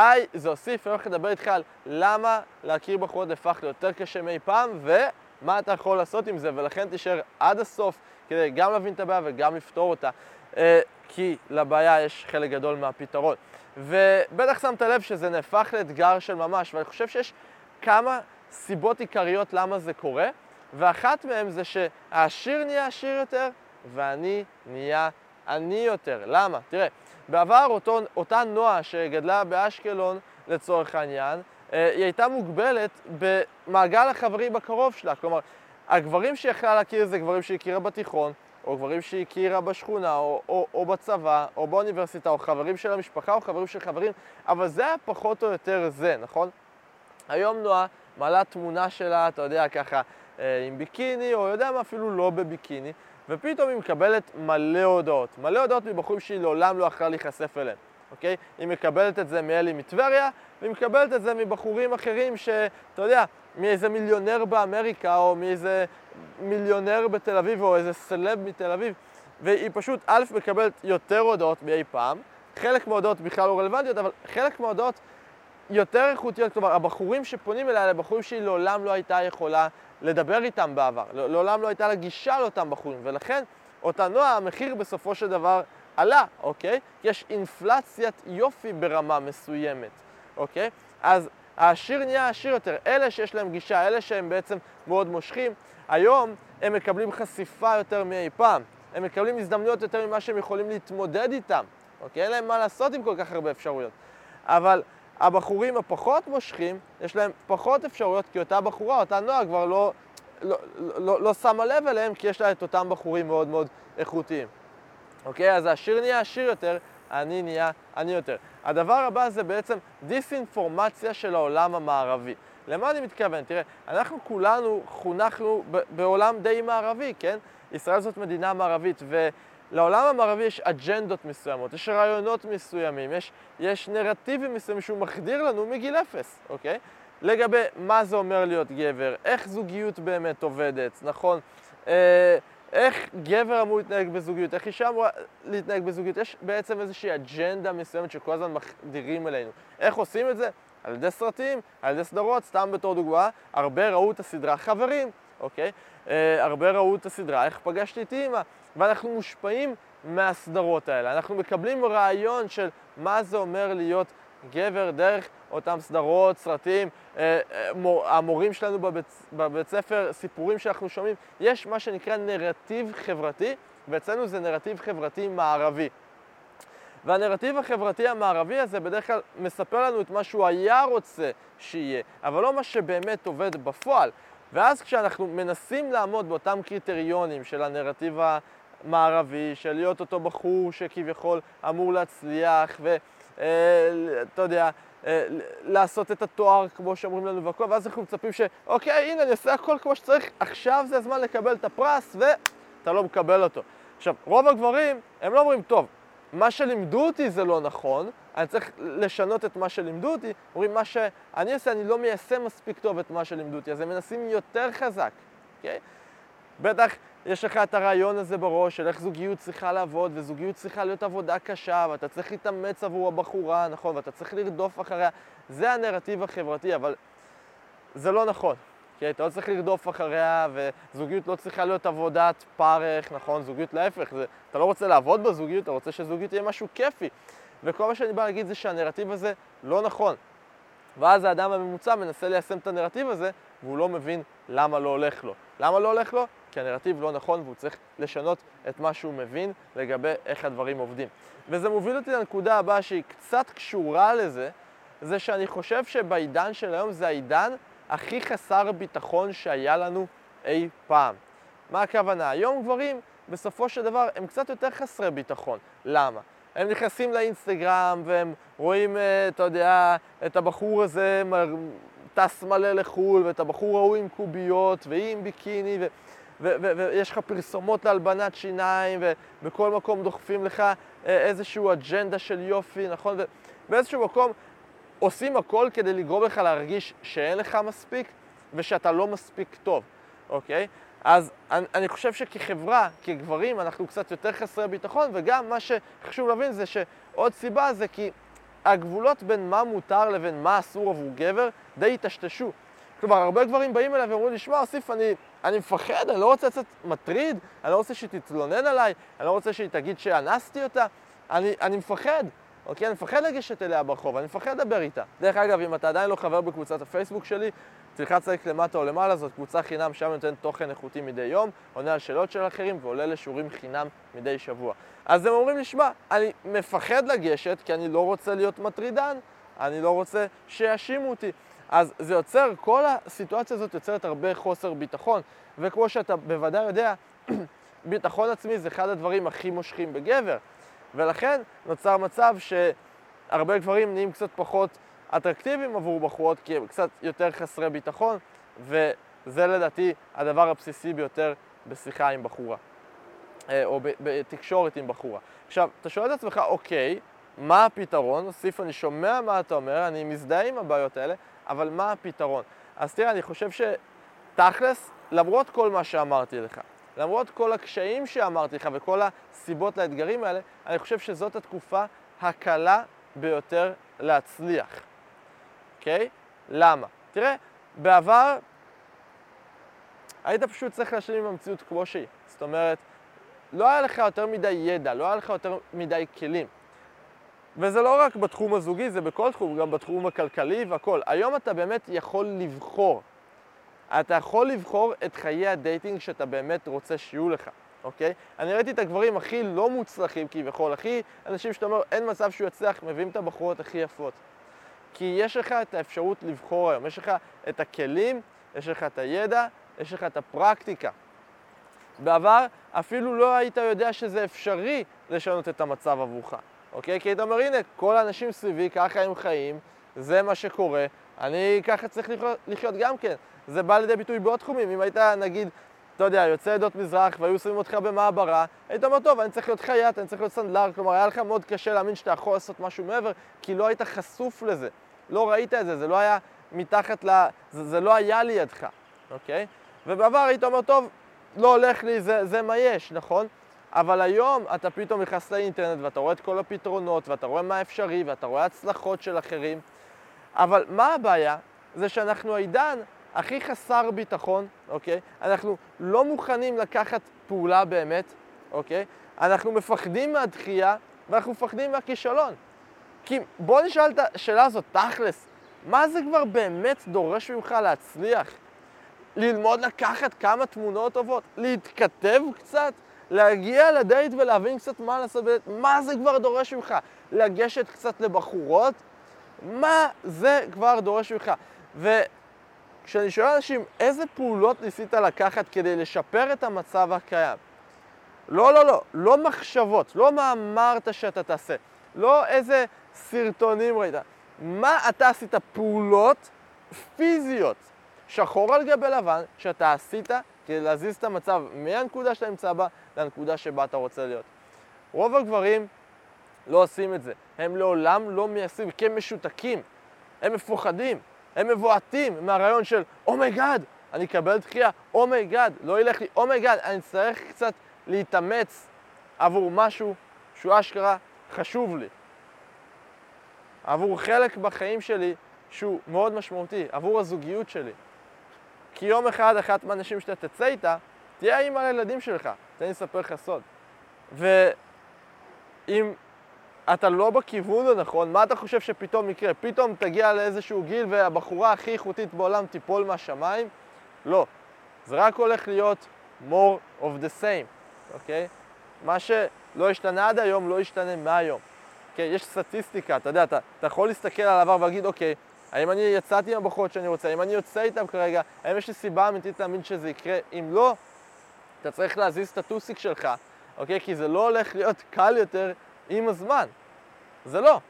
היי, זה אוסיף, אני הולך לדבר איתך על למה להכיר בחורות הפך ליותר קשה מאי פעם ומה אתה יכול לעשות עם זה ולכן תישאר עד הסוף כדי גם להבין את הבעיה וגם לפתור אותה אה, כי לבעיה יש חלק גדול מהפתרון. ובטח שמת לב שזה נהפך לאתגר של ממש ואני חושב שיש כמה סיבות עיקריות למה זה קורה ואחת מהן זה שהעשיר נהיה עשיר יותר ואני נהיה עני יותר. למה? תראה בעבר אותו, אותה נועה שגדלה באשקלון לצורך העניין, אה, היא הייתה מוגבלת במעגל החברים הקרוב שלה. כלומר, הגברים שהיא יכלה להכיר זה גברים שהיא הכירה בתיכון, או גברים שהיא הכירה בשכונה, או, או, או בצבא, או באוניברסיטה, או חברים של המשפחה, או חברים של חברים, אבל זה היה פחות או יותר זה, נכון? היום נועה מעלה תמונה שלה, אתה יודע, ככה, אה, עם ביקיני, או יודע מה, אפילו לא בביקיני, ופתאום היא מקבלת מלא הודעות. מלא הודעות מבחורים שהיא לעולם לא יכלה להיחשף אליהם, אוקיי? היא מקבלת את זה מאלי מטבריה, והיא מקבלת את זה מבחורים אחרים שאתה יודע, מאיזה מיליונר באמריקה, או מאיזה מיליונר בתל אביב, או איזה סלב מתל אביב, והיא פשוט, א', מקבלת יותר הודעות מאי פעם, חלק מההודעות בכלל לא רלוונטיות, אבל חלק מההודעות יותר איכותיות, כלומר, הבחורים שפונים אליה, אלה בחורים שהיא לעולם לא הייתה יכולה לדבר איתם בעבר, לעולם לא הייתה לה גישה לאותם בחורים, ולכן אותה נועה, המחיר בסופו של דבר עלה, אוקיי? יש אינפלציית יופי ברמה מסוימת, אוקיי? אז העשיר נהיה עשיר יותר. אלה שיש להם גישה, אלה שהם בעצם מאוד מושכים, היום הם מקבלים חשיפה יותר מאי פעם. הם מקבלים הזדמנויות יותר ממה שהם יכולים להתמודד איתם, אוקיי? אין להם מה לעשות עם כל כך הרבה אפשרויות. אבל הבחורים הפחות מושכים, יש להם פחות אפשרויות, כי אותה בחורה, אותה נועה כבר לא, לא, לא, לא, שמה לב אליהם, כי יש לה את אותם בחורים מאוד מאוד איכותיים. אוקיי? אז העשיר נהיה עשיר יותר, אני נהיה עני יותר. הדבר הבא זה בעצם דיסאינפורמציה של העולם המערבי. למה אני מתכוון? תראה, אנחנו כולנו חונכנו בעולם די מערבי, כן? ישראל זאת מדינה מערבית, ו... לעולם המערבי יש אג'נדות מסוימות, יש רעיונות מסוימים, יש, יש נרטיבים מסוימים שהוא מחדיר לנו מגיל אפס, אוקיי? לגבי מה זה אומר להיות גבר, איך זוגיות באמת עובדת, נכון? אה, איך גבר אמור להתנהג בזוגיות, איך אישה אמורה להתנהג בזוגיות, יש בעצם איזושהי אג'נדה מסוימת שכל הזמן מחדירים אלינו. איך עושים את זה? על ידי סרטים, על ידי סדרות, סתם בתור דוגמה, הרבה ראו את הסדרה חברים, אוקיי? אה, הרבה ראו את הסדרה איך פגשתי את אימא, ואנחנו מושפעים מהסדרות האלה. אנחנו מקבלים רעיון של מה זה אומר להיות גבר דרך אותם סדרות, סרטים, אה, אה, המורים שלנו בבית, בבית ספר, סיפורים שאנחנו שומעים. יש מה שנקרא נרטיב חברתי, ואצלנו זה נרטיב חברתי מערבי. והנרטיב החברתי המערבי הזה בדרך כלל מספר לנו את מה שהוא היה רוצה שיהיה, אבל לא מה שבאמת עובד בפועל. ואז כשאנחנו מנסים לעמוד באותם קריטריונים של הנרטיב המערבי, של להיות אותו בחור שכביכול אמור להצליח, ואתה אה, יודע, אה, לעשות את התואר כמו שאומרים לנו והכל, ואז אנחנו מצפים שאוקיי, הנה, אני אעשה הכל כמו שצריך, עכשיו זה הזמן לקבל את הפרס, ואתה לא מקבל אותו. עכשיו, רוב הגברים, הם לא אומרים, טוב, מה שלימדו אותי זה לא נכון, אני צריך לשנות את מה שלימדו אותי, אומרים מה שאני עושה, אני לא מיישם מספיק טוב את מה שלימדו אותי, אז הם מנסים יותר חזק, אוקיי? בטח יש לך את הרעיון הזה בראש של איך זוגיות צריכה לעבוד, וזוגיות צריכה להיות עבודה קשה, ואתה צריך להתאמץ עבור הבחורה, נכון, ואתה צריך לרדוף אחריה, זה הנרטיב החברתי, אבל זה לא נכון. כי אתה לא צריך לרדוף אחריה, וזוגיות לא צריכה להיות עבודת פרך, נכון? זוגיות להפך, זה, אתה לא רוצה לעבוד בזוגיות, אתה רוצה שזוגיות תהיה משהו כיפי. וכל מה שאני בא להגיד זה שהנרטיב הזה לא נכון. ואז האדם הממוצע מנסה ליישם את הנרטיב הזה, והוא לא מבין למה לא הולך לו. למה לא הולך לו? כי הנרטיב לא נכון והוא צריך לשנות את מה שהוא מבין לגבי איך הדברים עובדים. וזה מוביל אותי לנקודה הבאה שהיא קצת קשורה לזה, זה שאני חושב שבעידן של היום זה העידן הכי חסר ביטחון שהיה לנו אי פעם. מה הכוונה? היום גברים, בסופו של דבר, הם קצת יותר חסרי ביטחון. למה? הם נכנסים לאינסטגרם והם רואים, אה, אתה יודע, את הבחור הזה טס מלא לחו"ל, ואת הבחור ההוא עם קוביות, והיא עם ביקיני, ויש לך פרסומות להלבנת שיניים, ובכל מקום דוחפים לך אה, איזושהי אג'נדה של יופי, נכון? ובאיזשהו מקום עושים הכל כדי לגרום לך להרגיש שאין לך מספיק ושאתה לא מספיק טוב, אוקיי? אז אני, אני חושב שכחברה, כגברים, אנחנו קצת יותר חסרי ביטחון, וגם מה שחשוב להבין זה שעוד סיבה זה כי הגבולות בין מה מותר לבין מה אסור עבור גבר די היטשטשו. כלומר, הרבה גברים באים אליי ואומרים לי, שמע, אוסיף, אני, אני מפחד, אני לא רוצה לצאת מטריד, אני לא רוצה שהיא תתלונן עליי, אני לא רוצה שהיא תגיד שאנסתי אותה, אני, אני מפחד. אוקיי? אני מפחד לגשת אליה ברחוב, אני מפחד לדבר איתה. דרך אגב, אם אתה עדיין לא חבר בקבוצת הפייסבוק שלי, תלחץ לייק למטה או למעלה, זאת קבוצה חינם, שם נותן תוכן איכותי מדי יום, עונה על שאלות של אחרים ועולה לשיעורים חינם מדי שבוע. אז הם אומרים לי, שמע, אני מפחד לגשת כי אני לא רוצה להיות מטרידן, אני לא רוצה שיאשימו אותי. אז זה יוצר, כל הסיטואציה הזאת יוצרת הרבה חוסר ביטחון, וכמו שאתה בוודאי יודע, ביטחון עצמי זה אחד הדברים הכי מושכים בגבר. ולכן נוצר מצב שהרבה גברים נהיים קצת פחות אטרקטיביים עבור בחורות, כי הם קצת יותר חסרי ביטחון, וזה לדעתי הדבר הבסיסי ביותר בשיחה עם בחורה, אה, או בתקשורת עם בחורה. עכשיו, אתה שואל את עצמך, אוקיי, מה הפתרון? אוסיף, אני שומע מה אתה אומר, אני מזדהה עם הבעיות האלה, אבל מה הפתרון? אז תראה, אני חושב שתכלס, למרות כל מה שאמרתי לך, למרות כל הקשיים שאמרתי לך וכל הסיבות לאתגרים האלה, אני חושב שזאת התקופה הקלה ביותר להצליח. אוקיי? למה? תראה, בעבר היית פשוט צריך להשלים עם המציאות כמו שהיא. זאת אומרת, לא היה לך יותר מדי ידע, לא היה לך יותר מדי כלים. וזה לא רק בתחום הזוגי, זה בכל תחום, גם בתחום הכלכלי והכל. היום אתה באמת יכול לבחור. אתה יכול לבחור את חיי הדייטינג שאתה באמת רוצה שיהיו לך, אוקיי? אני ראיתי את הגברים הכי לא מוצלחים כביכול, הכי אנשים שאתה אומר, אין מצב שהוא יצליח, מביאים את הבחורות הכי יפות. כי יש לך את האפשרות לבחור היום, יש לך את הכלים, יש לך את הידע, יש לך את הפרקטיקה. בעבר אפילו לא היית יודע שזה אפשרי לשנות את המצב עבורך, אוקיי? כי היית אומר, הנה, כל האנשים סביבי, ככה הם חיים, זה מה שקורה, אני ככה צריך לחיות, לחיות גם כן. זה בא לידי ביטוי בעוד תחומים. אם היית, נגיד, אתה יודע, יוצא עדות מזרח והיו שמים אותך במעברה, היית אומר, טוב, אני צריך להיות חייט, אני צריך להיות סנדלר, כלומר, היה לך מאוד קשה להאמין שאתה יכול לעשות משהו מעבר, כי לא היית חשוף לזה. לא ראית את זה, זה לא היה מתחת ל... זה, זה לא היה לידך, אוקיי? ובעבר היית אומר, טוב, לא הולך לי, זה, זה מה יש, נכון? אבל היום אתה פתאום נכנס לאינטרנט ואתה רואה את כל הפתרונות ואתה רואה מה אפשרי ואתה רואה הצלחות של אחרים אבל מה הבעיה? זה שאנחנו העידן הכי חסר ביטחון, אוקיי? אנחנו לא מוכנים לקחת פעולה באמת, אוקיי? אנחנו מפחדים מהדחייה ואנחנו מפחדים מהכישלון. כי בוא נשאל את השאלה הזאת, תכלס, מה זה כבר באמת דורש ממך להצליח? ללמוד לקחת כמה תמונות טובות, להתכתב קצת, להגיע לדייט ולהבין קצת מה לעשות מה זה כבר דורש ממך? לגשת קצת לבחורות? מה זה כבר דורש ממך? וכשאני שואל אנשים, איזה פעולות ניסית לקחת כדי לשפר את המצב הקיים? לא, לא, לא, לא מחשבות, לא מה אמרת שאתה תעשה, לא איזה סרטונים ראית, מה אתה עשית פעולות פיזיות, שחור על גבי לבן, שאתה עשית כדי להזיז את המצב מהנקודה שאתה נמצא בה לנקודה שבה אתה רוצה להיות. רוב הגברים לא עושים את זה. הם לעולם לא מיישמים, כי הם משותקים, הם מפוחדים, הם מבועתים מהרעיון של oh my god, אני אקבל דחייה, oh my god, לא ילך לי, oh my god, אני אצטרך קצת להתאמץ עבור משהו שהוא אשכרה חשוב לי. עבור חלק בחיים שלי שהוא מאוד משמעותי, עבור הזוגיות שלי. כי יום אחד, אחת מהאנשים שאתה תצא איתה, תהיה אימא לילדים שלך. תן לי לספר לך סוד. ואם אתה לא בכיוון הנכון, מה אתה חושב שפתאום יקרה? פתאום תגיע לאיזשהו גיל והבחורה הכי איכותית בעולם תיפול מהשמיים? לא. זה רק הולך להיות more of the same, אוקיי? מה שלא השתנה עד היום, לא ישתנה מהיום. אוקיי? יש סטטיסטיקה, אתה יודע, אתה, אתה יכול להסתכל על העבר ולהגיד, אוקיי, האם אני יצאתי עם הבחורות שאני רוצה, האם אני יוצא איתם כרגע, האם יש לי סיבה אמיתית להאמין שזה יקרה? אם לא, אתה צריך להזיז את הטוסיק שלך, אוקיי? כי זה לא הולך להיות קל יותר עם הזמן. זה לא,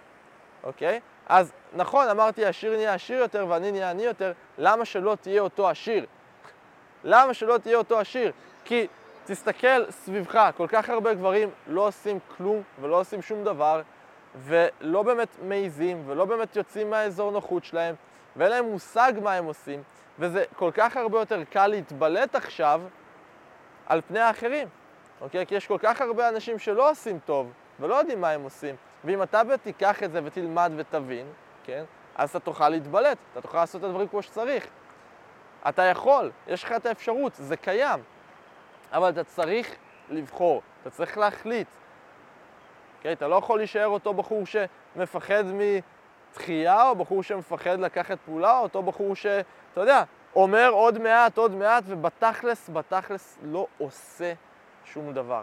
אוקיי? אז נכון, אמרתי, העשיר נהיה עשיר יותר ואני נהיה עני יותר, למה שלא תהיה אותו עשיר? למה שלא תהיה אותו עשיר? כי תסתכל סביבך, כל כך הרבה גברים לא עושים כלום ולא עושים שום דבר, ולא באמת מעיזים, ולא באמת יוצאים מהאזור נוחות שלהם, ואין להם מושג מה הם עושים, וזה כל כך הרבה יותר קל להתבלט עכשיו על פני האחרים, אוקיי? כי יש כל כך הרבה אנשים שלא עושים טוב, ולא יודעים מה הם עושים, ואם אתה תיקח את זה ותלמד ותבין, כן, אז אתה תוכל להתבלט, אתה תוכל לעשות את הדברים כמו שצריך. אתה יכול, יש לך את האפשרות, זה קיים. אבל אתה צריך לבחור, אתה צריך להחליט. Okay, אוקיי? אתה לא יכול להישאר אותו בחור שמפחד מתחייה, או בחור שמפחד לקחת פעולה, או אותו בחור שאתה יודע, אומר עוד מעט, עוד מעט, ובתכלס, בתכלס לא עושה שום דבר.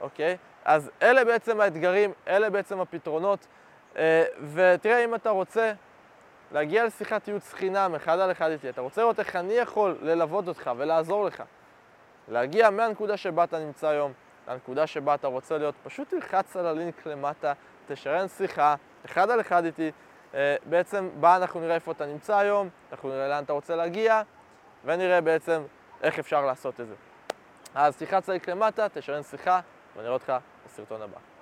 אוקיי? אז אלה בעצם האתגרים, אלה בעצם הפתרונות. אה, ותראה, אם אתה רוצה להגיע לשיחת ייעוץ חינם אחד על אחד איתי, אתה רוצה לראות איך אני יכול ללוות אותך ולעזור לך, להגיע מהנקודה שבה אתה נמצא היום לנקודה שבה אתה רוצה להיות, פשוט תלחץ על הלינק למטה, תשרן שיחה, אחד על אחד איתי, אה, בעצם בה אנחנו נראה איפה אתה נמצא היום, אנחנו נראה לאן אתה רוצה להגיע, ונראה בעצם איך אפשר לעשות את זה. אז תלחץ על הלינק למטה, תשרן שיחה, ואני אראה אותך בסרטון הבא.